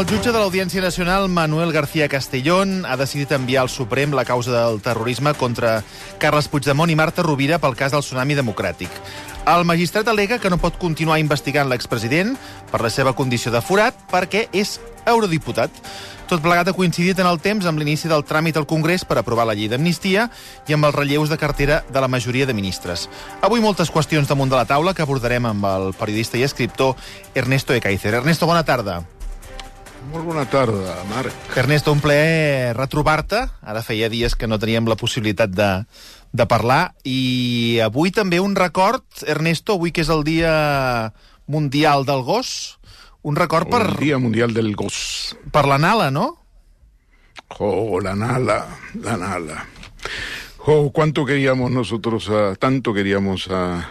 El jutge de l'Audiència Nacional, Manuel García Castellón, ha decidit enviar al Suprem la causa del terrorisme contra Carles Puigdemont i Marta Rovira pel cas del tsunami democràtic. El magistrat alega que no pot continuar investigant l'expresident per la seva condició de forat perquè és eurodiputat. Tot plegat ha coincidit en el temps amb l'inici del tràmit al Congrés per aprovar la llei d'amnistia i amb els relleus de cartera de la majoria de ministres. Avui moltes qüestions damunt de la taula que abordarem amb el periodista i escriptor Ernesto Ekaizer. Ernesto, bona tarda. Molt bona tarda, Marc. Ernesto, un plaer retrobar-te. Ara feia dies que no teníem la possibilitat de, de parlar. I avui també un record, Ernesto, avui que és el Dia Mundial del Gos, un record per... El Dia Mundial del Gos. Per la Nala, no? Oh, la Nala, la Nala. Oh, cuánto queríamos nosotros, a, tanto queríamos a,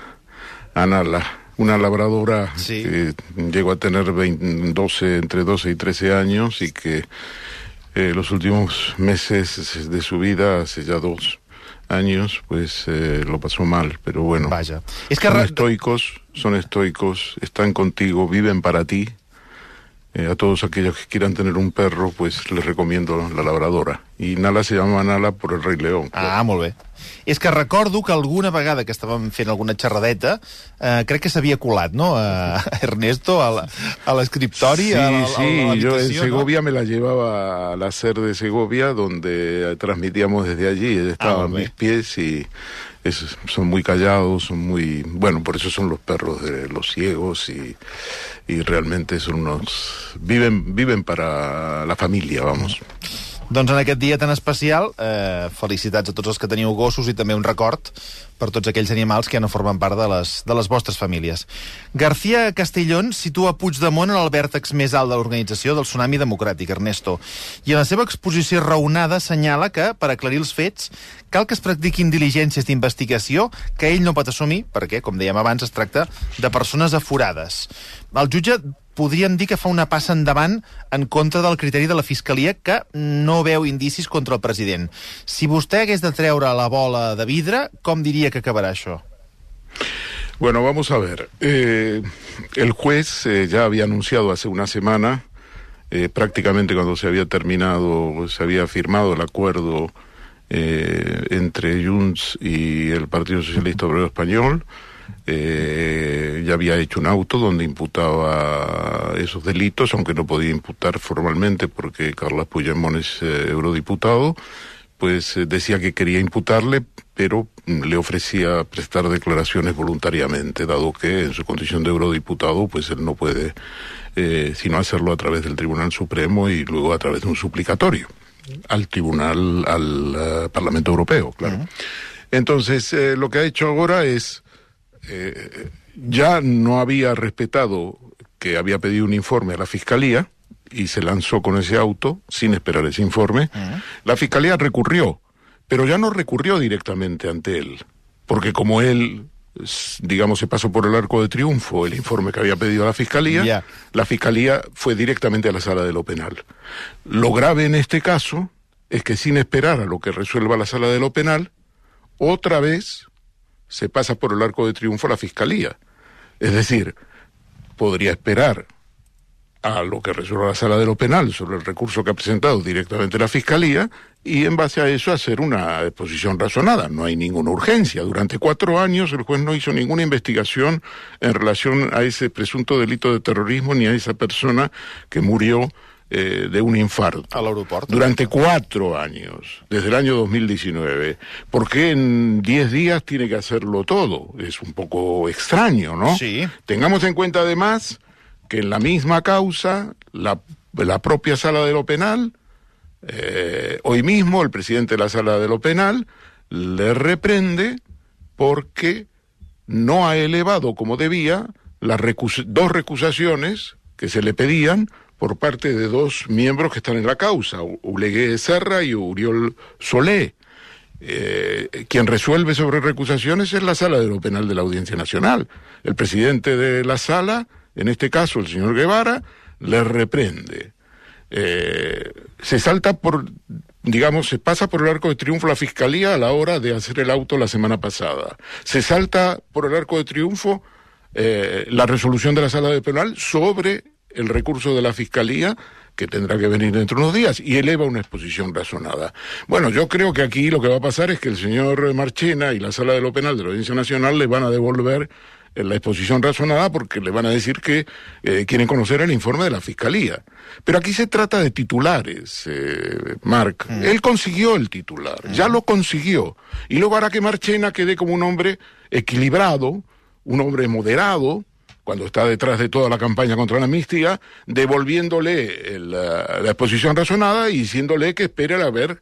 a Nala una labradora sí. que llegó a tener 20, 12, entre 12 y 13 años y que eh, los últimos meses de su vida, hace ya dos años, pues eh, lo pasó mal, pero bueno. Vaya. Es que son estoicos, son estoicos, están contigo, viven para ti. Eh, a todos aquellos que quieran tener un perro, pues les recomiendo la labradora. I Nala se llama Nala per el rei León. Ah, molt bé. És que recordo que alguna vegada que estàvem fent alguna xerradeta, eh, crec que s'havia colat, ¿no?, a Ernesto a l'escriptori, sí, a, la, sí, a la yo en ¿no? Segovia me la llevaba al hacer de Segovia, donde transmitíamos desde allí, estaban Ah, mis pies y son muy callados, son muy... Bueno, por eso son los perros de los ciegos y, y realmente son unos... Viven, viven para la familia, vamos. Doncs en aquest dia tan especial, eh, felicitats a tots els que teniu gossos i també un record per tots aquells animals que ja no formen part de les, de les vostres famílies. García Castellón situa Puigdemont en el vèrtex més alt de l'organització del Tsunami Democràtic, Ernesto. I en la seva exposició raonada assenyala que, per aclarir els fets, cal que es practiquin diligències d'investigació que ell no pot assumir, perquè, com dèiem abans, es tracta de persones aforades. El jutge podríem dir que fa una passa endavant en contra del criteri de la Fiscalia que no veu indicis contra el president. Si vostè hagués de treure la bola de vidre, com diria que acabarà això? Bueno, vamos a ver. Eh, el juez eh, ya había anunciado hace una semana, eh, prácticamente cuando se había terminado, se había firmado el acuerdo eh, entre Junts y el Partido Socialista Obrero Español, eh, ya había hecho un auto donde imputaba esos delitos, aunque no podía imputar formalmente porque Carlos Puigdemont es eh, eurodiputado, pues eh, decía que quería imputarle, pero mm, le ofrecía prestar declaraciones voluntariamente, dado que en su condición de eurodiputado, pues él no puede eh, sino hacerlo a través del Tribunal Supremo y luego a través de un suplicatorio al Tribunal, al Parlamento Europeo, claro. Entonces, eh, lo que ha hecho ahora es, eh, ya no había respetado que había pedido un informe a la Fiscalía y se lanzó con ese auto sin esperar ese informe. La Fiscalía recurrió, pero ya no recurrió directamente ante él, porque como él, digamos, se pasó por el arco de triunfo el informe que había pedido a la Fiscalía, la Fiscalía fue directamente a la sala de lo penal. Lo grave en este caso es que sin esperar a lo que resuelva la sala de lo penal, otra vez se pasa por el arco de triunfo la Fiscalía. Es decir, podría esperar a lo que resuelva la sala de lo penal sobre el recurso que ha presentado directamente la Fiscalía y en base a eso hacer una exposición razonada. No hay ninguna urgencia. Durante cuatro años el juez no hizo ninguna investigación en relación a ese presunto delito de terrorismo ni a esa persona que murió eh, de un infarto. Durante cuatro años, desde el año 2019. ¿Por qué en diez días tiene que hacerlo todo? Es un poco extraño, ¿no? Sí. Tengamos en cuenta además que en la misma causa, la, la propia sala de lo penal, eh, hoy mismo el presidente de la sala de lo penal le reprende porque no ha elevado como debía las recus- dos recusaciones que se le pedían por parte de dos miembros que están en la causa, Ulegué Serra y Uriol Solé. Eh, quien resuelve sobre recusaciones es la sala de lo penal de la Audiencia Nacional. El presidente de la sala, en este caso el señor Guevara, le reprende. Eh, se salta por, digamos, se pasa por el arco de triunfo la fiscalía a la hora de hacer el auto la semana pasada. Se salta por el arco de triunfo eh, la resolución de la sala de penal sobre el recurso de la Fiscalía que tendrá que venir dentro de unos días, y eleva una exposición razonada. Bueno, yo creo que aquí lo que va a pasar es que el señor Marchena y la Sala de lo Penal de la Audiencia Nacional le van a devolver eh, la exposición razonada porque le van a decir que eh, quieren conocer el informe de la Fiscalía. Pero aquí se trata de titulares, eh, Marc. Mm. Él consiguió el titular, ya lo consiguió. Y luego hará que Marchena quede como un hombre equilibrado, un hombre moderado, cuando está detrás de toda la campaña contra la amnistía, devolviéndole la, exposición razonada y diciéndole que espere a ver,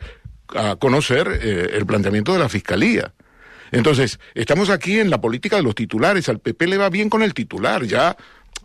a conocer eh, el planteamiento de la Fiscalía. Entonces, estamos aquí en la política de los titulares. Al PP le va bien con el titular. Ya,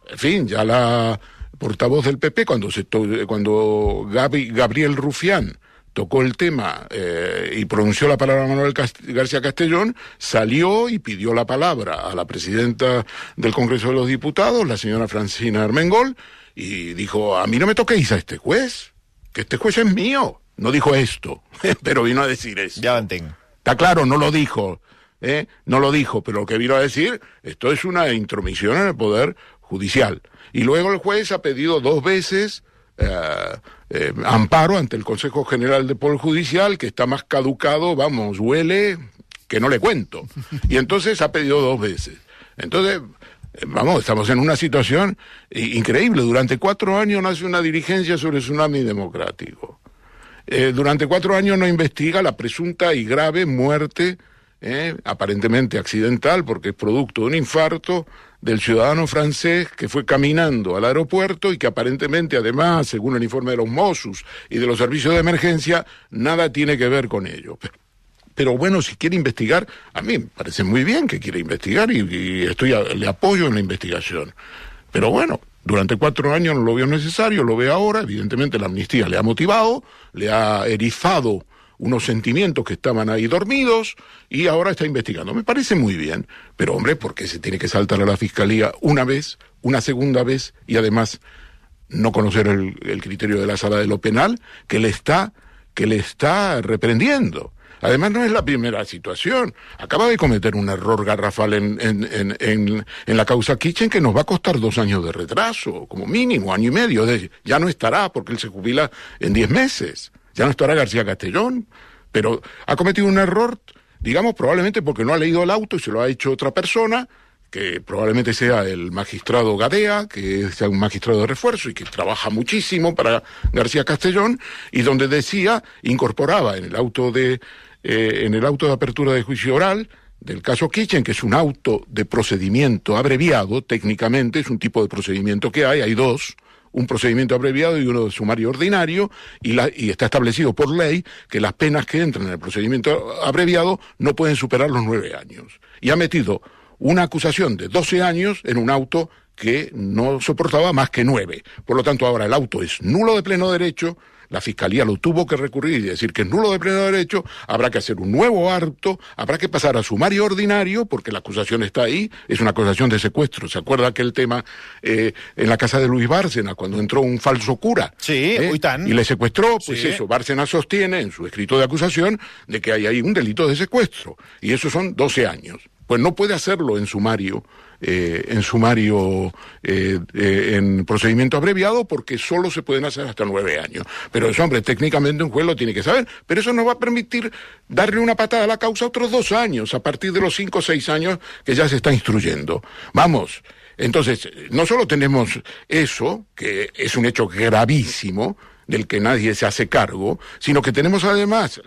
en fin, ya la portavoz del PP, cuando, se cuando Gabriel Rufián tocó el tema eh, y pronunció la palabra Manuel García Castellón, salió y pidió la palabra a la presidenta del Congreso de los Diputados, la señora Francina Armengol, y dijo, a mí no me toquéis a este juez, que este juez es mío. No dijo esto, pero vino a decir eso. Ya lo entiendo. Está claro, no lo dijo, ¿eh? no lo dijo, pero lo que vino a decir, esto es una intromisión en el poder judicial. Y luego el juez ha pedido dos veces eh, eh, amparo ante el Consejo General de Poder Judicial, que está más caducado, vamos, huele que no le cuento. Y entonces ha pedido dos veces. Entonces, eh, vamos, estamos en una situación increíble. Durante cuatro años nace una dirigencia sobre tsunami democrático. durante cuatro años no investiga la presunta y grave muerte, aparentemente accidental, porque es producto de un infarto, del ciudadano francés que fue caminando al aeropuerto y que aparentemente, además, según el informe de los Mossos y de los servicios de emergencia, nada tiene que ver con ello. Pero, bueno, si quiere investigar, a mí me parece muy bien que quiera investigar y, estoy le apoyo en la investigación. Pero bueno, durante cuatro años no lo veo necesario, lo ve ahora, evidentemente la amnistía le ha motivado, le ha erizado unos sentimientos que estaban ahí dormidos y ahora está investigando. Me parece muy bien, pero hombre, ¿por qué se tiene que saltar a la fiscalía una vez, una segunda vez y además no conocer el, criterio de la sala de lo penal que le está, que le está reprendiendo? Además, no es la primera situación. Acaba de cometer un error garrafal en, en, en, en, la causa Kitchen que nos va a costar dos años de retraso, como mínimo, año y medio. Ya no estará porque él se jubila en diez meses. Ya no estará García Castellón, pero ha cometido un error, digamos, probablemente porque no ha leído el auto y se lo ha hecho otra persona, que probablemente sea el magistrado Gadea, que sea un magistrado de refuerzo y que trabaja muchísimo para García Castellón, y donde decía, incorporaba en el auto de, eh, en el auto de apertura de juicio oral, del caso Kitchen, que es un auto de procedimiento abreviado, técnicamente es un tipo de procedimiento que hay, hay dos, un procedimiento abreviado y uno de sumario ordinario, y, y está establecido por ley que las penas que entran en el procedimiento abreviado no pueden superar los nueve años. Y ha metido una acusación de doce años en un auto que no soportaba más que nueve. Por lo tanto, ahora el auto es nulo de pleno derecho, la Fiscalía lo tuvo que recurrir y decir que es nulo de pleno derecho, habrá que hacer un nuevo harto, habrá que pasar a sumario ordinario, porque la acusación está ahí, es una acusación de secuestro. ¿Se acuerda aquel tema eh, en la casa de Luis Bárcena, cuando entró un falso cura? Sí, ¿eh? tan. Y le secuestró, pues eso, Bárcena sostiene en su escrito de acusación de que hay ahí un delito de secuestro, y eso son 12 años. Pues no puede hacerlo en sumario eh, en sumario, eh, eh, en procedimiento abreviado, porque solo se pueden hacer hasta nueve años. Pero eso, hombre, técnicamente un juez lo tiene que saber. Pero eso nos va a permitir darle una patada a la causa otros dos años, a partir de los cinco o seis años que ya se está instruyendo. Vamos. Entonces, no solo tenemos eso, que es un hecho gravísimo, del que nadie se hace cargo, sino que tenemos además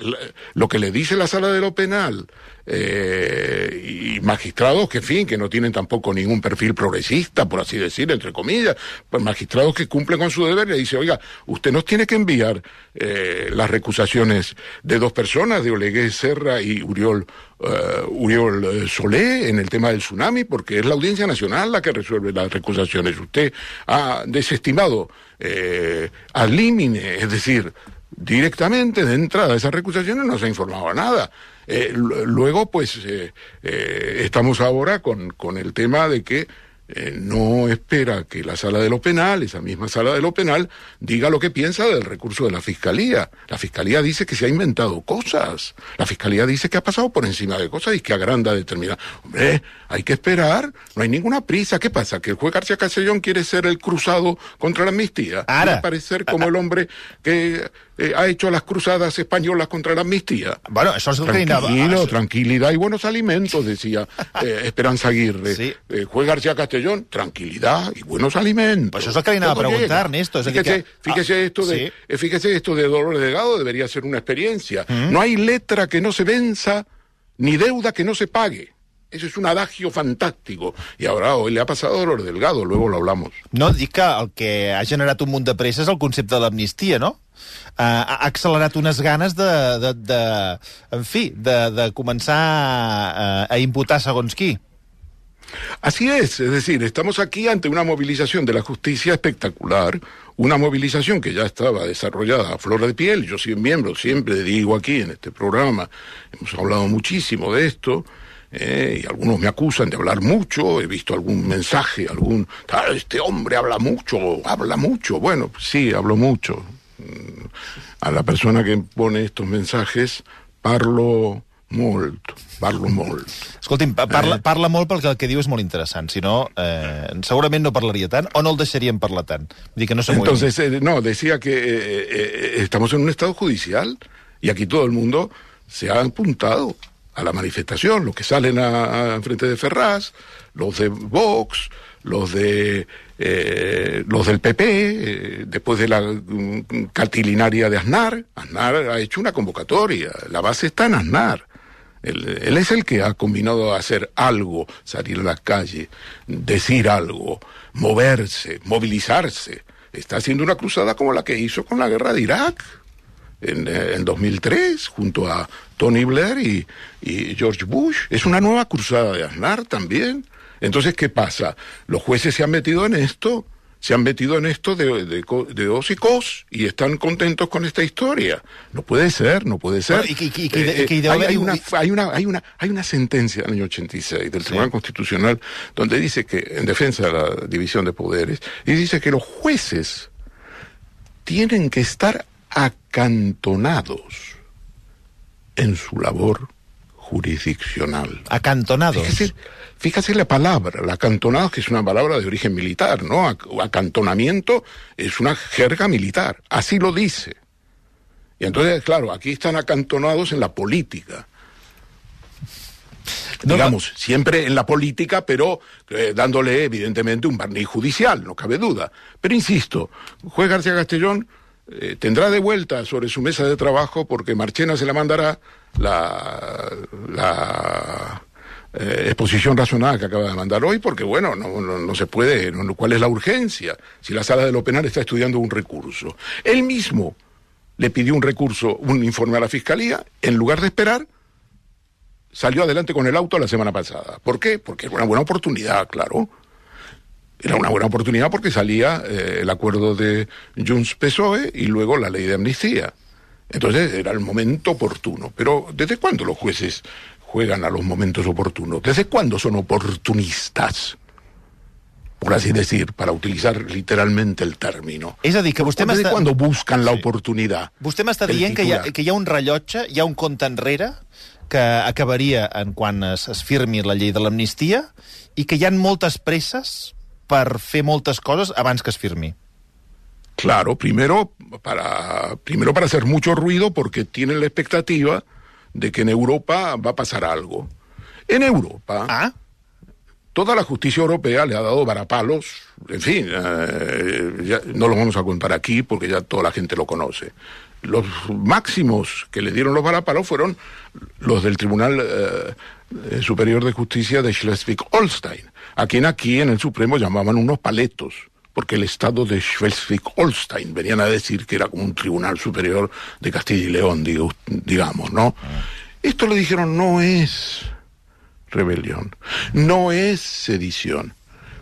lo que le dice la sala de lo penal eh, y magistrados que, en fin, que no tienen tampoco ningún perfil progresista, por así decir, entre comillas, pues magistrados que cumplen con su deber, le dice, oiga, usted nos tiene que enviar eh, las recusaciones de dos personas, de Olegué Serra y Uriol, uh, Uriol Solé, en el tema del tsunami, porque es la Audiencia Nacional la que resuelve las recusaciones. Usted ha desestimado eh, al límite, es decir, directamente de entrada esas recusaciones no se ha informado nada. Eh, luego, pues, eh, eh, estamos ahora con, con, el tema de que eh, no espera que la sala de lo penal, esa misma sala de lo penal, diga lo que piensa del recurso de la fiscalía. La fiscalía dice que se ha inventado cosas. La fiscalía dice que ha pasado por encima de cosas y que agranda determinada. Hombre, hay que esperar, no hay ninguna prisa. ¿Qué pasa? ¿Que el juez García Castellón quiere ser el cruzado contra la amnistía? Ara. parecer como el hombre que eh, ha hecho las cruzadas españolas contra la amnistía. Bueno, que anava... Tranquilo, això- tranquilidad y buenos alimentos, decía eh, Esperanza Aguirre. Sí. Eh, juez García Castellón, tranquilidad y buenos alimentos. Pues eso es que le iba a preguntar. Ernesto, es Fíjese, que- fíjese ah, esto de, sí. eh, fíjese esto de Dolores Delgado, debería ser una experiencia. No hay letra que no se venza, ni deuda que no se pague. Eso es un adagio fantástico. Y ahora hoy le ha pasado a Dolores Delgado, luego lo hablamos. No, dic que el que ha generat un munt de pressa és el concepte de l'amnistia, no? Uh, ha accelerat unes ganes de, de, de en fi, de, de començar a, a imputar segons qui. Así es, es decir, estamos aquí ante una movilización de la justicia espectacular, una movilización que ya estaba desarrollada a flor de piel. Yo soy miembro, siempre digo aquí en este programa, hemos hablado muchísimo de esto. Eh, y algunos me acusan de hablar mucho, he visto algún mensaje, algún, "Ah, este hombre habla mucho, habla mucho. Bueno, sí, hablo mucho. Mm, A la persona que pone estos mensajes, parlo molto, parlo molto. Escolti'm, pa- parla, parla molt perquè el que diu és molt interessant. Si no, eh, segurament no parlaria tant o no el deixaríem parlar tant. Vull dir que no. Entonces, eh, no, decía que eh, eh, estamos en un estado judicial y aquí todo el mundo se ha apuntado a la manifestación, los que salen a, a frente de Ferraz, los de Vox, los de eh, los del PP, eh, después de la mm, catilinaria de Aznar, Aznar ha hecho una convocatoria, la base está en Aznar. Él, él es el que ha combinado hacer algo, salir a la calle, decir algo, moverse, movilizarse. Está haciendo una cruzada como la que hizo con la guerra de Irak en, eh, en 2003, junto a Tony Blair y, y George Bush. Es una nueva cruzada de Aznar también. Entonces, ¿qué pasa? Los jueces se han metido en esto, se han metido en esto de, de, de os y cos y están contentos con esta historia. No puede ser, no puede ser. Eh, eh, una, hay una sentencia del año 86 del Tribunal Constitucional donde dice que, en defensa de la división de poderes, y dice que los jueces tienen que estar acantonados en su labor jurisdiccional. Acantonados. Fíjese, fíjese la palabra, el acantonado, que es una palabra de origen militar, ¿no? Ac- Acantonamiento es una jerga militar, así lo dice. Y entonces, claro, aquí están acantonados en la política. No, digamos, siempre en la política, pero eh, dándole evidentemente un barniz judicial, no cabe duda. Pero insisto, juez García Castellón eh, tendrá de vuelta sobre su mesa de trabajo porque Marchena se la mandará la, eh, exposición razonada que acaba de mandar hoy, porque bueno, no, no, se puede, no- ¿cuál es la urgencia? Si la sala de lo penal está estudiando un recurso. Él mismo le pidió un recurso, un informe a la fiscalía, en lugar de esperar, salió adelante con el auto la semana pasada. ¿Por qué? Porque era una buena oportunidad, claro. Era una buena oportunidad porque salía eh, el acuerdo de Junts PSOE y luego la ley de amnistía. Entonces era el momento oportuno. Pero ¿desde cuándo los jueces juegan a los momentos oportunos? ¿Desde cuándo son oportunistas? Por así decir, para utilizar literalmente el término. És a dir, que vostè ¿Desde m'està... cuándo buscan la oportunidad? Vostè m'està dient que hi, ha, que hi ha un rellotge, hi ha un compte enrere que acabaria en quan es, es firmi la llei de l'amnistia i que hi han moltes presses per fer moltes coses abans que es firmi. Claro, primero para, primero para hacer mucho ruido porque tienen la expectativa de que en Europa va a pasar algo. En Europa, Ah, toda la justicia europea le ha dado varapalos, en fin, eh, ya no lo vamos a contar aquí porque ya toda la gente lo conoce. Los máximos que le dieron los varapalos fueron los del Tribunal eh, eh, Superior de Justicia de Schleswig-Holstein, a quien aquí en el Supremo llamaban unos paletos, porque el Estado de Schleswig-Holstein venían a decir que era como un Tribunal Superior de Castilla y León, digo- digamos, ¿no? Esto le dijeron no es rebelión. No es sedición.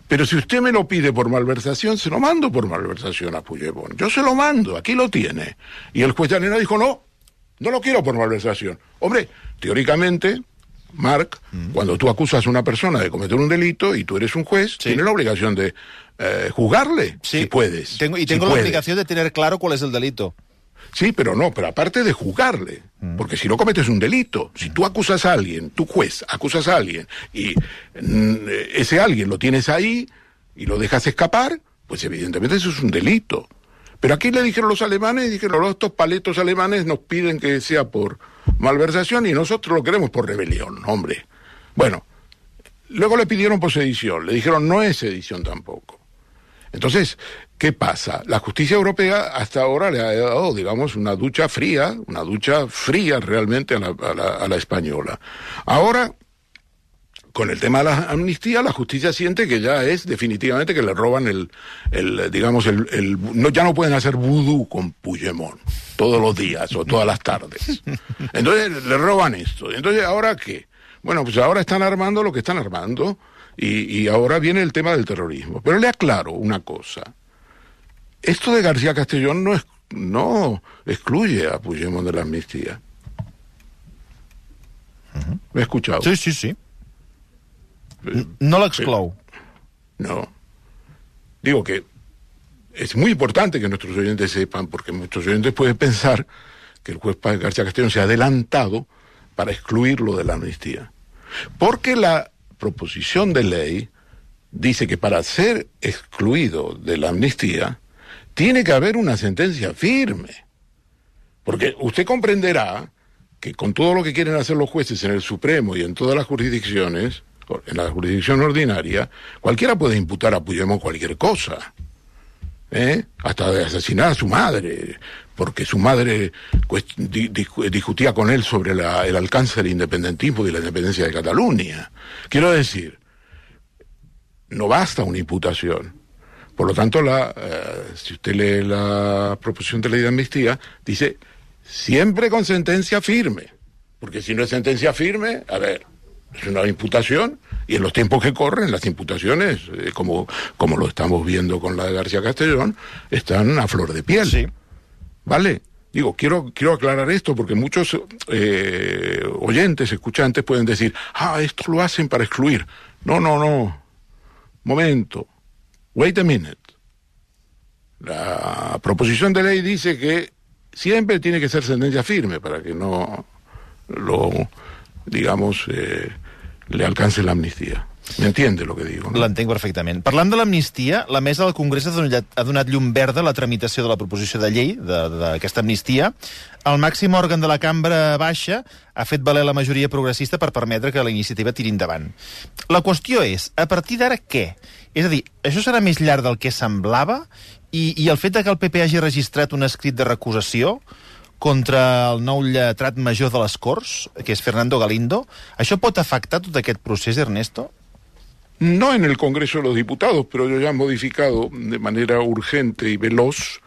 Pero si usted me lo pide por malversación, se lo mando por malversación a Puigdemont. Yo se lo mando, aquí lo tiene. Y el juez Llanera dijo, no, no lo quiero por malversación. Hombre, teóricamente, Mark, cuando tú acusas a una persona de cometer un delito y tú eres un juez, Sí. tienes la obligación de eh, juzgarle, si puedes. Tengo, y si tengo la puedes. obligación de tener claro cuál es el delito. Sí, pero no, pero aparte de juzgarle, porque si no cometes un delito, si tú acusas a alguien, tú juez, acusas a alguien y mm, ese alguien lo tienes ahí y lo dejas escapar, pues evidentemente eso es un delito. Pero aquí le dijeron los alemanes, dijeron, "Oh, estos paletos alemanes nos piden que sea por malversación y nosotros lo queremos por rebelión, hombre. Bueno, luego le pidieron por sedición, le dijeron, no es sedición tampoco. Entonces, ¿qué pasa? La justicia europea hasta ahora le ha dado, digamos, una ducha fría, una ducha fría realmente a la, a la- a la española. Ahora, con el tema de la amnistía, la justicia siente que ya es definitivamente que le roban el, el digamos, el, el- no, ya no pueden hacer vudú con Puigdemont todos los días o todas las tardes. Entonces le roban esto. Entonces, ¿ahora qué? Bueno, pues ahora están armando lo que están armando y, y ahora viene el tema del terrorismo. Pero le aclaro una cosa. Esto de García Castellón no, es, no excluye a Puigdemont de la amnistía. ¿Me he escuchado? Sí, sí, sí. No l'exclou. No. Digo que es muy importante que nuestros oyentes sepan, porque muchos oyentes pueden pensar que el juez García Castellón se ha adelantado para excluirlo de la amnistía. Porque la proposición de ley dice que para ser excluido de la amnistía tiene que haber una sentencia firme. Porque usted comprenderá que con todo lo que quieren hacer los jueces en el Supremo y en todas las jurisdicciones, en la jurisdicción ordinaria, cualquiera puede imputar a Puigdemont cualquier cosa. ¿eh? Hasta de asesinar a su madre, porque su madre di- di- discutía con él sobre la- el alcance del independentismo y la independencia de Cataluña. Quiero decir, no basta una imputación. Por lo tanto, la, eh, si usted lee la proposición de ley de amnistía, dice siempre con sentencia firme. Porque si no es sentencia firme, a ver, es una imputación y en los tiempos que corren las imputaciones, eh, como, como lo estamos viendo con la de García Castellón, están a flor de piel. Sí. ¿Vale? Digo, quiero, quiero aclarar esto porque muchos eh, oyentes, escuchantes pueden decir, ah, esto lo hacen para excluir. No, no, no. Momento. Wait a minute. La proposición de ley dice que siempre tiene que ser sentencia firme para que no lo, digamos, eh, le alcance la amnistía. ¿Me entiende lo que digo? no? L'entenc perfectament. Parlant de l'amnistia, la mesa del Congrés ha donat, ha donat llum verda a la tramitació de la proposició de llei d'aquesta amnistia. El màxim òrgan de la cambra baixa ha fet valer la majoria progressista per permetre que la iniciativa tiri endavant. La qüestió és, a partir d'ara què? És a dir, això serà més llarg del que semblava i, i el fet de que el PP hagi registrat un escrit de recusació contra el nou lletrat major de les Corts, que és Fernando Galindo, això pot afectar tot aquest procés, Ernesto? No en el Congreso de los Diputados, pero yo ya han modificado de manera urgente y veloz,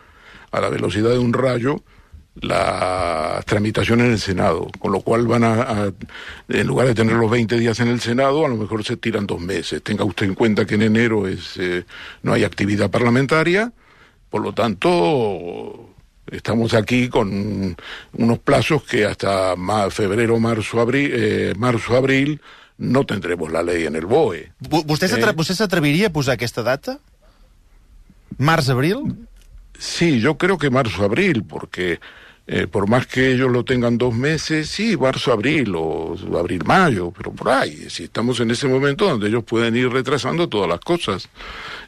a la velocidad de un rayo, la tramitación en el Senado, con lo cual van a, a- en lugar de tener los 20 días en el Senado, a lo mejor se tiran dos meses. Tenga usted en cuenta que en enero es, eh, no hay actividad parlamentaria, por lo tanto, estamos aquí con unos plazos que hasta febrero, marzo, abril, eh, marzo, abril, no tendremos la ley en el BOE. Vo- Vostè Eh? s'atreviria a posar aquesta data? Març-abril? Sí, yo creo que marzo-abril, porque eh, por más que ellos lo tengan dos meses, sí, marzo-abril o abril-mayo, pero por ahí, si estamos en ese momento donde ellos pueden ir retrasando todas las cosas.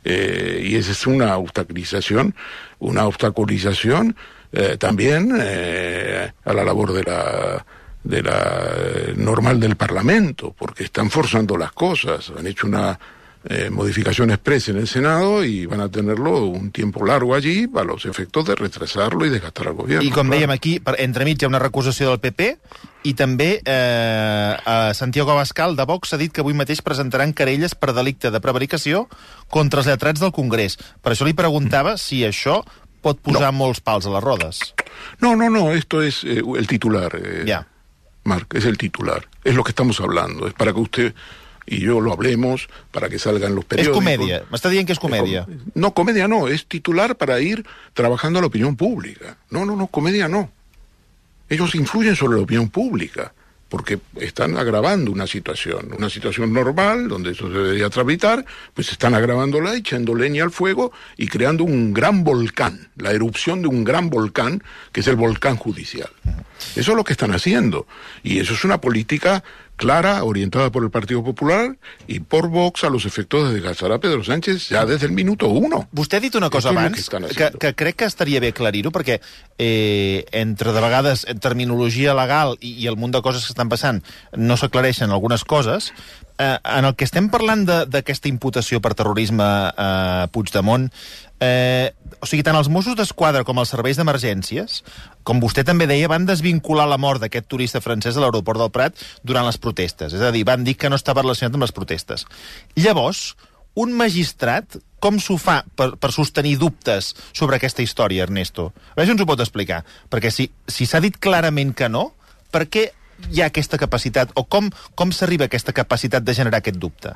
Eh, y esa es una obstaculización, una obstaculización eh, también eh, a la labor de la de la normal del Parlamento, porque están forzando las cosas, han hecho una eh, modificación expresa en el Senado y van a tenerlo un tiempo largo allí para los efectos de retrasarlo y desgastar al gobierno. I com claro. dèiem aquí, per, entremig hi ha una recusació del PP i també eh, a Santiago Abascal de Vox ha dit que avui mateix presentaran querelles per delicte de prevaricació contra els lletrats del Congrés. Per això li preguntava si això pot posar no. molts pals a les rodes. No, no, no, esto es eh, el titular. eh, Ja. Marc, es el titular. Es lo que estamos hablando. Es para que usted y yo lo hablemos, para que salgan los periódicos. comèdia. M'està dient que és comèdia. No, comedia no, es titular para ir trabajando a la opinión pública. No, no, no, comedia no. Ellos influyen sobre la opinión pública. porque están agravando una situación, una situación normal, donde eso se debería tramitar, pues están agravándola, echando leña al fuego y creando un gran volcán, la erupción de un gran volcán, que es el volcán judicial. Eso es lo que están haciendo. Y eso es una política clara, orientada por el Partido Popular y por Vox a los efectos de desgastar a Pedro Sánchez ya des del minuto uno. Vostè ha dit una cosa abans que que, que crec que estaria bé aclarir-ho, perquè eh, entre de vegades en terminologia legal i, i el munt de coses que estan passant no s'aclareixen algunes coses. Eh, en el que estem parlant de- d'aquesta imputació per terrorisme a Puigdemont, eh, o sigui, tant els Mossos d'Esquadra com els serveis d'emergències, com vostè també deia, van desvincular la mort d'aquest turista francès a l'aeroport del Prat durant les protestes. És a dir, van dir que no estava relacionat amb les protestes. Llavors, un magistrat, com s'ho fa per, per sostenir dubtes sobre aquesta història, Ernesto? A veure si ens ho pot explicar. Perquè si si s'ha dit clarament que no, per què hi ha aquesta capacitat, o com, com s'arriba a aquesta capacitat de generar aquest dubte?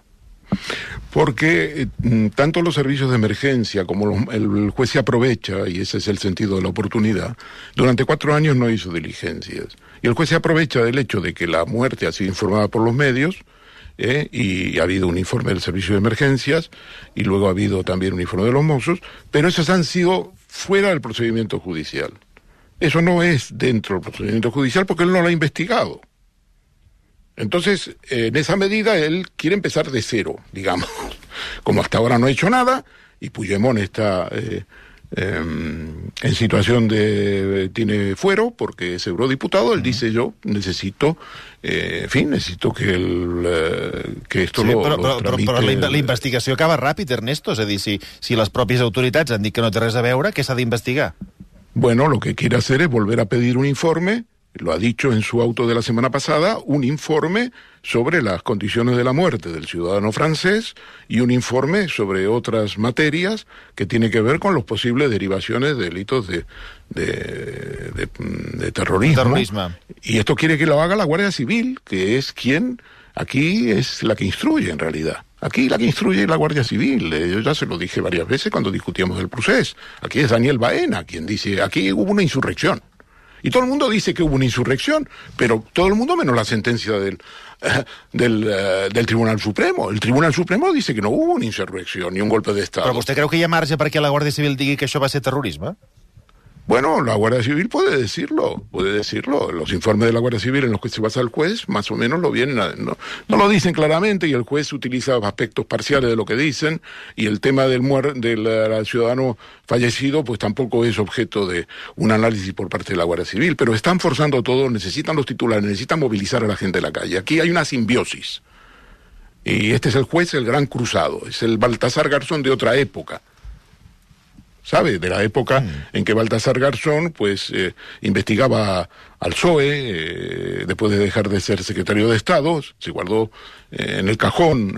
Porque eh, tanto los servicios de emergencia como los- el juez se aprovecha, y ese es el sentido de la oportunidad, durante cuatro años no hizo diligencias. Y el juez se aprovecha del hecho de que la muerte ha sido informada por los medios, ¿eh? y ha habido un informe del servicio de emergencias, y luego ha habido también un informe de los mozos, pero esos han sido fuera del procedimiento judicial. Eso no es dentro del procedimiento judicial porque él no lo ha investigado. Entonces, en esa medida, él quiere empezar de cero, digamos. Como hasta ahora no ha hecho nada, y Puigdemont está eh, em, en situación de... tiene fuero, porque es eurodiputado, él dice yo necesito, eh, en fin, necesito que, el, eh, que esto lo, però, lo però, tramite però la, investigació acaba ràpid, Ernesto. És a dir, si, si les pròpies autoritats han dit que no té res a veure, què s'ha d'investigar? Bueno, lo que quiere hacer es volver a pedir un informe, lo ha dicho en su auto de la semana pasada, un informe sobre las condiciones de la muerte del ciudadano francés y un informe sobre otras materias que tiene que ver con los posibles derivaciones de delitos de, de, de- de terrorismo. Terrorismo. Y esto quiere que lo haga la Guardia Civil, que es quien aquí es la que instruye en realidad. Aquí la que instruye es la Guardia Civil. Eh, Yo ya se lo dije varias veces cuando discutíamos el procés. Aquí es Daniel Baena quien dice, aquí hubo una insurrección. Y todo el mundo dice que hubo una insurrección, pero todo el mundo menos la sentencia del, eh, del, eh, del Tribunal Supremo. El Tribunal Supremo dice que no hubo una insurrección ni un golpe de Estado. Però vostè creu que hi ha marge perquè la Guàrdia Civil digui que això va ser terrorisme? Bueno, la Guardia Civil puede decirlo, puede decirlo. Los informes de la Guardia Civil en los que se basa el juez, más o menos lo vienen, a- no, no lo dicen claramente y el juez utiliza aspectos parciales de lo que dicen y el tema del muer del eh, ciudadano fallecido, pues tampoco es objeto de un análisis por parte de la Guardia Civil. Pero están forzando todo, necesitan los titulares, necesitan movilizar a la gente de la calle. Aquí hay una simbiosis. Y este es el juez, el gran cruzado, es el Baltasar Garzón de otra época. ¿Sabe? De la época en que Baltasar Garzón, pues, eh, investigaba al PSOE, eh, después de dejar de ser secretario de Estado, se guardó eh, en el cajón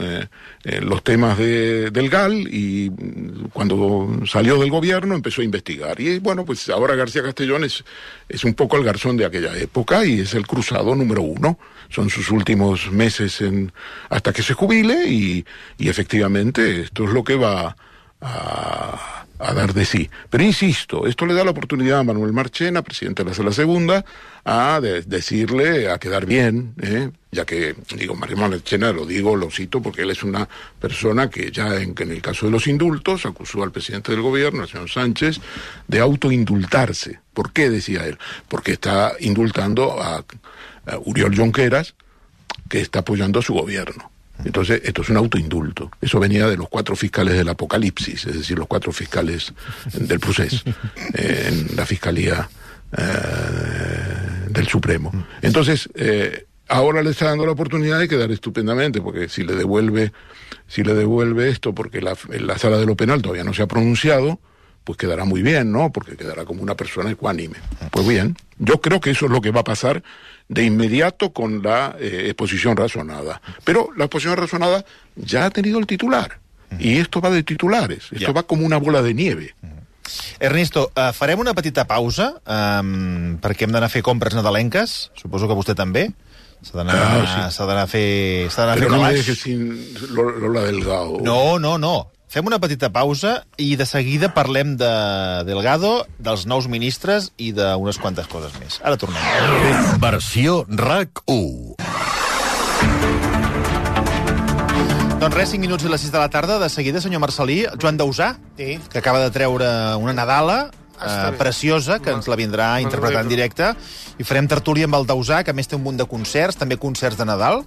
los temas de, del GAL y mm, cuando salió del gobierno empezó a investigar. Y bueno, pues ahora García Castellón es, es un poco el Garzón de aquella época y es el cruzado número uno. Son sus últimos meses en, hasta que se jubile y, y efectivamente esto es lo que va a, a dar de sí. Pero insisto, esto le da la oportunidad a Manuel Marchena, presidente de la Sala Segunda, a de- decirle, a quedar bien, ¿eh? ya que, digo, Manuel Marchena, lo digo, lo cito, porque él es una persona que ya en, en el caso de los indultos acusó al presidente del gobierno, al señor Sánchez, de autoindultarse. ¿Por qué decía él? Porque está indultando a, a Uriol Jonqueras, que está apoyando a su gobierno. Entonces, esto es un autoindulto. Eso venía de los cuatro fiscales del Apocalipsis, es decir, los cuatro fiscales del proceso, eh, en la Fiscalía eh, del Supremo. Entonces, eh, ahora le está dando la oportunidad de quedar estupendamente, porque si le devuelve, si le devuelve esto, porque la, la sala de lo penal todavía no se ha pronunciado, pues quedará muy bien, ¿no? Porque quedará como una persona ecuánime. Pues bien, yo creo que eso es lo que va a pasar de inmediato con la eh, exposición razonada. Pero la exposición razonada ya ha tenido el titular. Y esto va de titulares, esto Ya. va como una bola de nieve. Ernesto, uh, farem una petita pausa um, perquè hem d'anar a fer compres nadalenques. Suposo que vostè també. S'ha d'anar Ah, sí. a fer, s'ha d'anar a fer no me dejes sin Lo- Lola Delgado. No, no, no. Fem una petita pausa i de seguida parlem de Delgado, dels nous ministres i d'unes quantes coses més. Ara tornem. Versió RAC 1. Doncs res, 5 minuts i les 6 de la tarda. De seguida, senyor Marcelí, Joan Dausà, Sí. que acaba de treure una Nadala eh, preciosa, que ens la vindrà a interpretar en directe, i farem tertúlia amb el Dausà, que a més té un munt de concerts, també concerts de Nadal,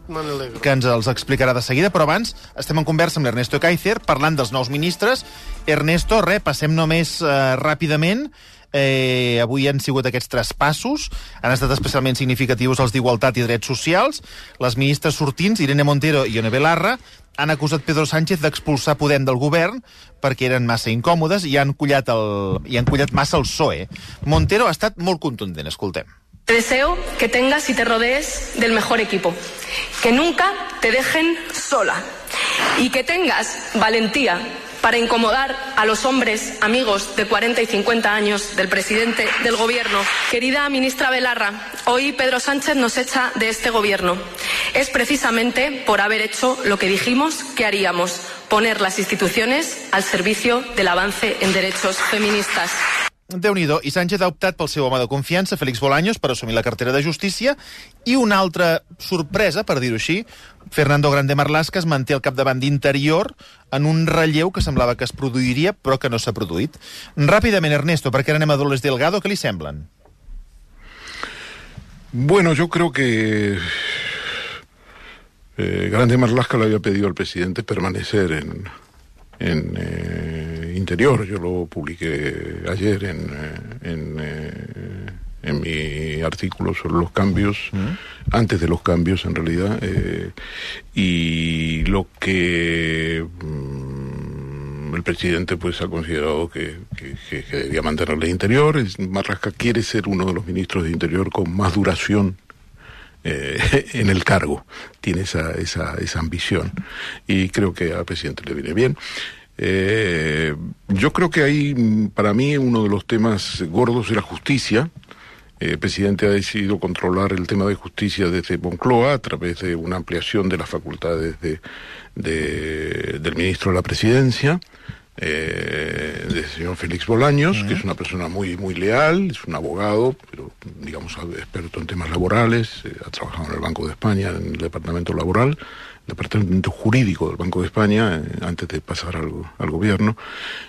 que ens els explicarà de seguida, però abans estem en conversa amb l'Ernesto Kaiser, parlant dels nous ministres. Ernesto, res, passem només eh, ràpidament. Eh, avui han sigut aquests traspassos, han estat especialment significatius els d'Igualtat i Drets Socials. Les ministres sortins, Irene Montero i Ione Belarra, han acusat Pedro Sánchez d'expulsar Podem del govern perquè eren massa incòmodes i han collat, el, i han collat massa el PSOE. Montero ha estat molt contundent, escoltem. Te deseo que tengas y te rodees del mejor equipo, que nunca te dejen sola y que tengas valentía para incomodar a los hombres amigos de 40 y 50 años del presidente del gobierno. Querida ministra Belarra, hoy Pedro Sánchez nos echa de este gobierno. Es precisamente por haber hecho lo que dijimos que haríamos, poner las instituciones al servicio del avance en derechos feministas. Déu nhi I Sánchez ha optat pel seu home de confiança, Félix Bolaños, per assumir la cartera de Justícia, i una altra sorpresa, per dir-ho així, Fernando Grande Marlaska es manté al capdavant d'Interior en un relleu que semblava que es produiria, però que no s'ha produït. Ràpidament, Ernesto, perquè ara anem a Dolores Delgado, què li semblen? Bueno, yo creo que eh, Grande Marlasca le había pedido al presidente permanecer en, en eh, Interior. Yo lo publiqué ayer en, eh, en, eh, en mi artículo sobre los cambios, antes de los cambios en realidad. eh, y lo que mm, el presidente pues ha considerado que, que- debía mantenerle de Interior. Marlasca quiere ser uno de los ministros de Interior con más duración eh, en el cargo. Tiene esa, esa, esa ambición. Y creo que al presidente le viene bien. Eh, yo creo que ahí, mm, para mí, uno de los temas gordos es la justicia. Eh, El presidente ha decidido controlar el tema de justicia desde Moncloa a través de una ampliación de las facultades de, de- del ministro de la presidencia, eh, del señor Félix Bolaños, que es una persona muy, muy leal, es un abogado, pero digamos experto en temas laborales, eh, ha trabajado en el Banco de España, en el departamento laboral, departamento jurídico del Banco de España, eh, antes de pasar al, al gobierno,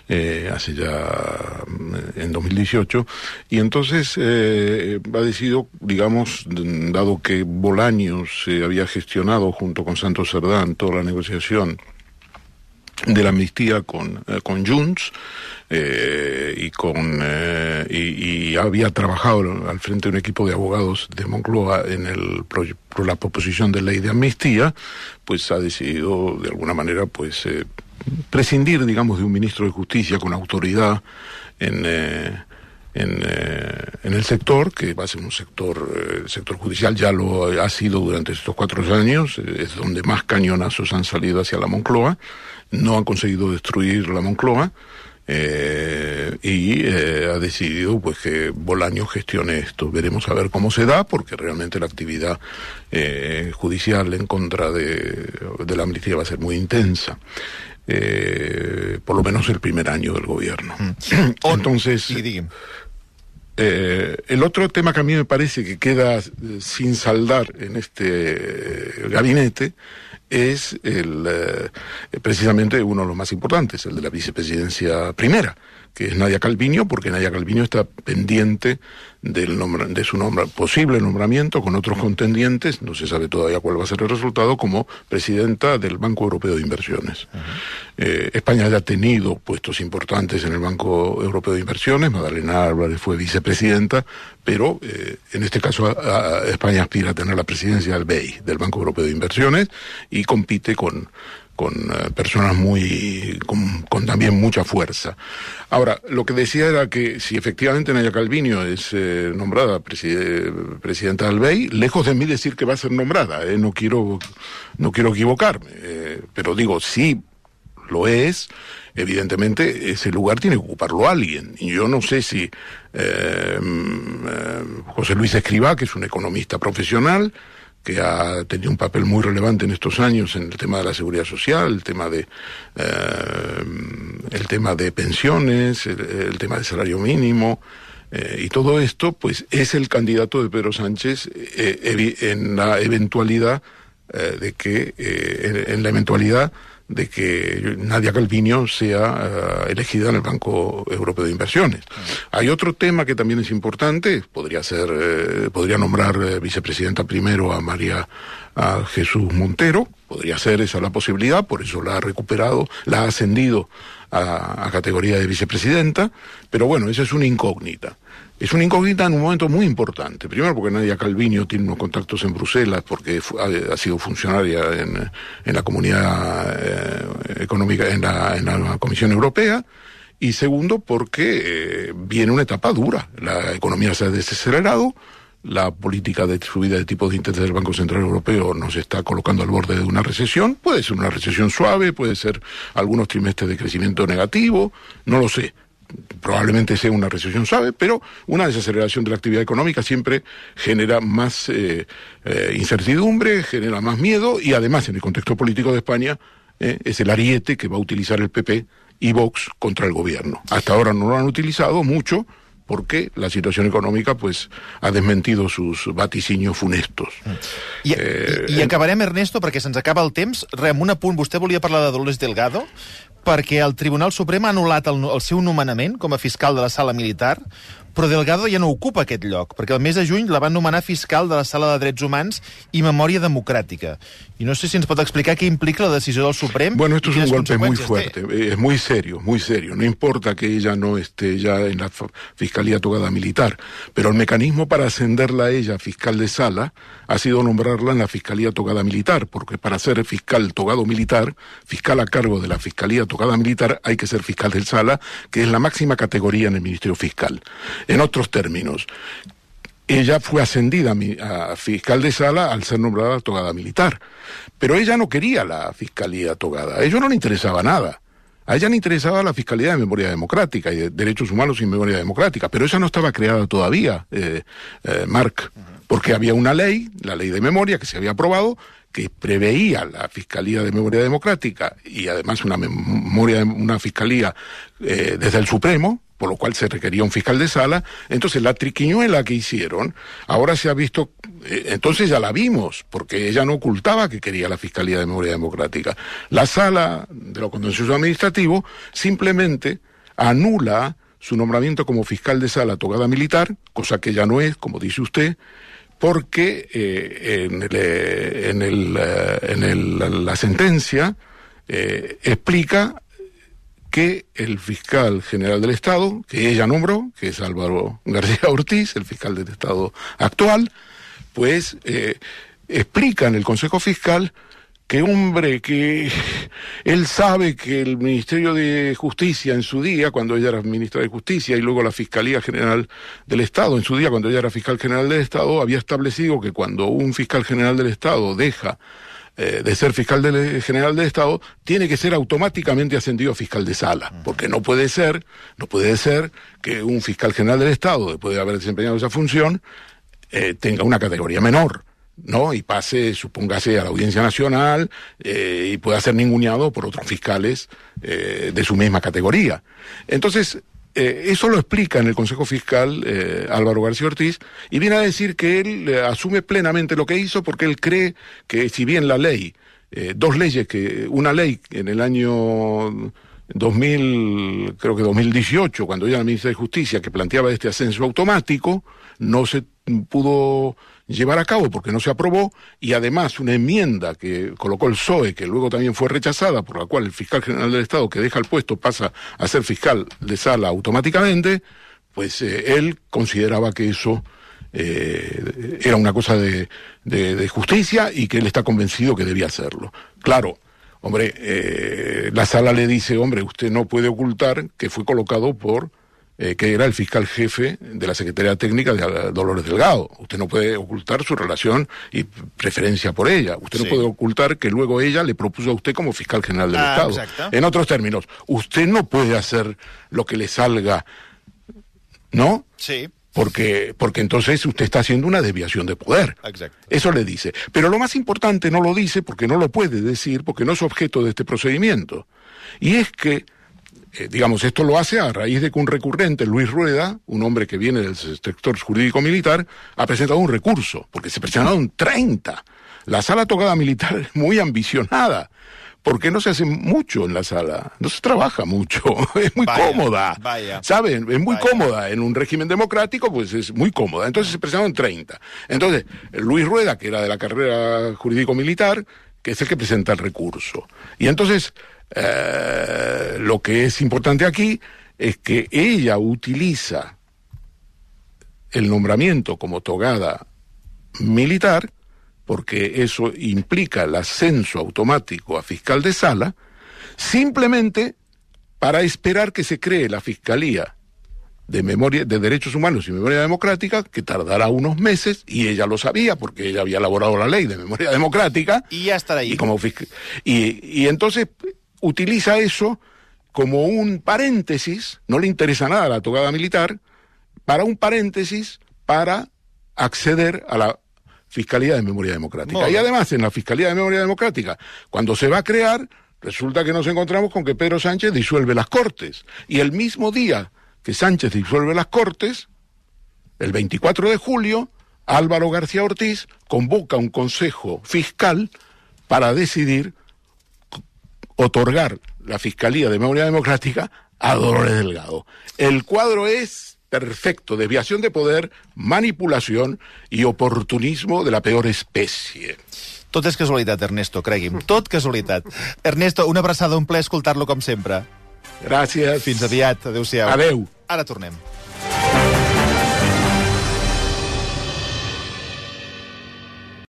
eh, hace ya mm, en 2018. Y entonces eh, ha decidido, digamos, dado que Bolaños había gestionado junto con Santos Cerdán toda la negociación de la amnistía con, eh, con Junts eh, y con eh, y, había trabajado al frente de un equipo de abogados de Moncloa en el por la proposición de ley de amnistía, pues ha decidido de alguna manera pues prescindir, digamos, de un ministro de justicia con autoridad en en, en el sector, que va a ser un sector, sector judicial ya lo ha sido durante estos cuatro años, es donde más cañonazos han salido hacia la Moncloa, no han conseguido destruir la Moncloa, eh, y eh, ha decidido pues que Bolaño gestione esto. Veremos a ver cómo se da, porque realmente la actividad eh, judicial en contra de, de la amnistía va a ser muy intensa. Eh, por lo menos el primer año del gobierno. Entonces, Sí, digui'm. Eh, el otro tema que a mí me parece que queda eh, sin saldar en este eh, gabinete es el, eh, precisamente uno de los más importantes, el de la vicepresidencia primera, que es Nadia Calviño, porque Nadia Calviño está pendiente del nombra- de su nombra- posible nombramiento con otros contendientes, no se sabe todavía cuál va a ser el resultado, como presidenta del Banco Europeo de Inversiones. Eh, España ya ha tenido puestos importantes en el Banco Europeo de Inversiones, Madalena Álvarez fue vicepresidenta, pero eh, en este caso a- a España aspira a tener la presidencia del BEI, del Banco Europeo de Inversiones, y compite con, con eh, personas muy con, también mucha fuerza. Ahora, lo que decía era que si efectivamente Naya Calviño es eh, nombrada preside- presidenta del BEI, lejos de mí decir que va a ser nombrada, eh, no quiero no quiero equivocarme, eh, pero digo, sí lo es, evidentemente ese lugar tiene que ocuparlo alguien. Y yo no sé si eh, mm, José Luis Escribá, que es un economista profesional, que ha tenido un papel muy relevante en estos años en el tema de la seguridad social, el tema de eh, el tema de pensiones, el, tema del salario mínimo, eh, y todo esto, pues, es el candidato de Pedro Sánchez eh, en la eventualidad de que, en, la eventualidad de que Nadia Calviño sea elegida en el Banco Europeo de Inversiones. Hay otro tema que también es importante, podría ser, podría nombrar vicepresidenta primero a María a Jesús Montero, podría ser esa la posibilidad, por eso la ha recuperado, la ha ascendido a, a categoría de vicepresidenta, pero bueno, esa es una incógnita. Es una incógnita en un momento muy importante. Primero porque Nadia Calviño tiene unos contactos en Bruselas, porque ha, sido funcionaria en, la comunidad eh, económica, en la, en la Comisión Europea. Y segundo, porque eh, viene una etapa dura. La economía se ha desacelerado, la política de subida de tipos de interés del Banco Central Europeo nos está colocando al borde de una recesión. Puede ser una recesión suave, puede ser algunos trimestres de crecimiento negativo, no lo sé. Probablemente sea una recesión suave, pero una desaceleración de la actividad económica siempre genera más eh, eh, incertidumbre, genera más miedo y además en el contexto político de España eh, es el ariete que va a utilizar el PP y Vox contra el gobierno. Hasta ahora no lo han utilizado mucho, porque la situació econòmica pues, ha desmentido sus vaticinios funestos. I, eh, i, i acabarem, Ernesto, perquè se'ns acaba el temps. Re, amb un apunt, vostè volia parlar de Dolores Delgado, perquè el Tribunal Suprem ha anul·lat el, el seu nomenament com a fiscal de la sala militar, però Delgado ja no ocupa aquest lloc, perquè el mes de juny la van nomenar fiscal de la Sala de Drets Humans i Memòria Democràtica. Y no sé si ens pot explicar qué implica la decisión del Suprem. Bueno, esto es un golpe muy fuerte, té. es muy serio, muy serio. No importa que ella no esté ya en la Fiscalía Togada Militar, pero el mecanismo para ascenderla a ella fiscal de sala ha sido nombrarla en la Fiscalía Togada Militar, porque para ser fiscal togado militar, fiscal a cargo de la Fiscalía Togada Militar, hay que ser fiscal de sala, que es la máxima categoría en el Ministerio Fiscal. En otros términos, ella fue ascendida a fiscal de sala al ser nombrada togada militar. Pero ella no quería la fiscalía togada, a ello no le interesaba nada. A ella le interesaba la Fiscalía de Memoria Democrática y de Derechos Humanos y Memoria Democrática, pero esa no estaba creada todavía, eh, eh, Marc, porque había una ley, la ley de memoria, que se había aprobado, que preveía la Fiscalía de Memoria Democrática y además una memoria, una fiscalía eh, desde el Supremo, por lo cual se requería un fiscal de sala. Entonces, la triquiñuela que hicieron, ahora se ha visto, eh, entonces ya la vimos, porque ella no ocultaba que quería la Fiscalía de Memoria Democrática. La sala de lo contencioso administrativo simplemente anula su nombramiento como fiscal de sala togada militar, cosa que ya no es, como dice usted, porque eh, en, el, eh, en, el, en el, la sentencia explica que el fiscal general del Estado, que ella nombró, que es Álvaro García Ortiz, el fiscal del Estado actual, pues eh, explica en el Consejo Fiscal que hombre, que él sabe que el Ministerio de Justicia en su día, cuando ella era ministra de Justicia, y luego la Fiscalía General del Estado, en su día, cuando ella era fiscal general del Estado, había establecido que cuando un fiscal general del Estado deja eh, de ser fiscal del, general del Estado, tiene que ser automáticamente ascendido a fiscal de sala, porque no puede ser, no puede ser que un fiscal general del Estado, después de haber desempeñado esa función, eh, tenga una categoría menor. ¿no? Y pase, supóngase, a la Audiencia Nacional eh, y pueda ser ninguneado por otros fiscales eh, de su misma categoría. Entonces, eh, eso lo explica en el Consejo Fiscal eh, Álvaro García Ortiz y viene a decir que él eh, asume plenamente lo que hizo porque él cree que si bien la ley, eh, dos leyes, que una ley en el año 2000, creo que 2018, cuando ella era ministra de Justicia, que planteaba este ascenso automático, no se pudo llevar a cabo porque no se aprobó y además una enmienda que colocó el PSOE que luego también fue rechazada por la cual el fiscal general del Estado que deja el puesto pasa a ser fiscal de sala automáticamente, pues eh, él consideraba que eso eh, era una cosa de, de, justicia y que él está convencido que debía hacerlo. Claro, hombre, eh, la sala le dice, hombre, usted no puede ocultar que fue colocado por eh, que era el fiscal jefe de la Secretaría Técnica de Dolores Delgado. Usted no puede ocultar su relación y preferencia por ella. Usted sí. no puede ocultar que luego ella le propuso a usted como fiscal general del ah, Estado. Exacto. En otros términos, usted no puede hacer lo que le salga, ¿no? Sí. porque, porque entonces usted está haciendo una desviación de poder. Exacto. Eso le dice. Pero lo más importante no lo dice porque no lo puede decir, porque no es objeto de este procedimiento. Y es que, eh, digamos, esto lo hace a raíz de que un recurrente, Luis Rueda, un hombre que viene del sector jurídico militar, ha presentado un recurso, porque se presentaron 30. La sala tocada militar es muy ambicionada porque no se hace mucho en la sala, no se trabaja mucho, es muy Vaya, cómoda, vaya. ¿saben? Es muy Vaya. cómoda, en un régimen democrático pues es muy cómoda, entonces se presentaron 30. Entonces, Luis Rueda, que era de la carrera jurídico-militar, que es el que presenta el recurso. Y entonces, eh, lo que es importante aquí es que ella utiliza el nombramiento como togada militar, porque eso implica el ascenso automático a fiscal de sala, simplemente para esperar que se cree la Fiscalía de Memoria de Derechos Humanos y Memoria Democrática, que tardará unos meses, y ella lo sabía, porque ella había elaborado la ley de memoria democrática, Y ya estará ahí. y, como y, y entonces utiliza eso como un paréntesis, no le interesa nada la togada militar, para un paréntesis para acceder a la Fiscalía de Memoria Democrática. Y además, en la Fiscalía de Memoria Democrática, cuando se va a crear, resulta que nos encontramos con que Pedro Sánchez disuelve las Cortes. Y el mismo día que Sánchez disuelve las Cortes, el 24 de julio, Álvaro García Ortiz convoca un consejo fiscal para decidir otorgar la Fiscalía de Memoria Democrática a Dolores Delgado. El cuadro es perfecto, desviación de poder, manipulación y oportunismo de la peor especie. Tot és casualitat, Ernesto, cregui'm. Tot casualitat. Ernesto, una abraçada, un ple escoltar-lo com sempre. Gràcies. Fins aviat. Adéu-siau. Adeu. Ara tornem.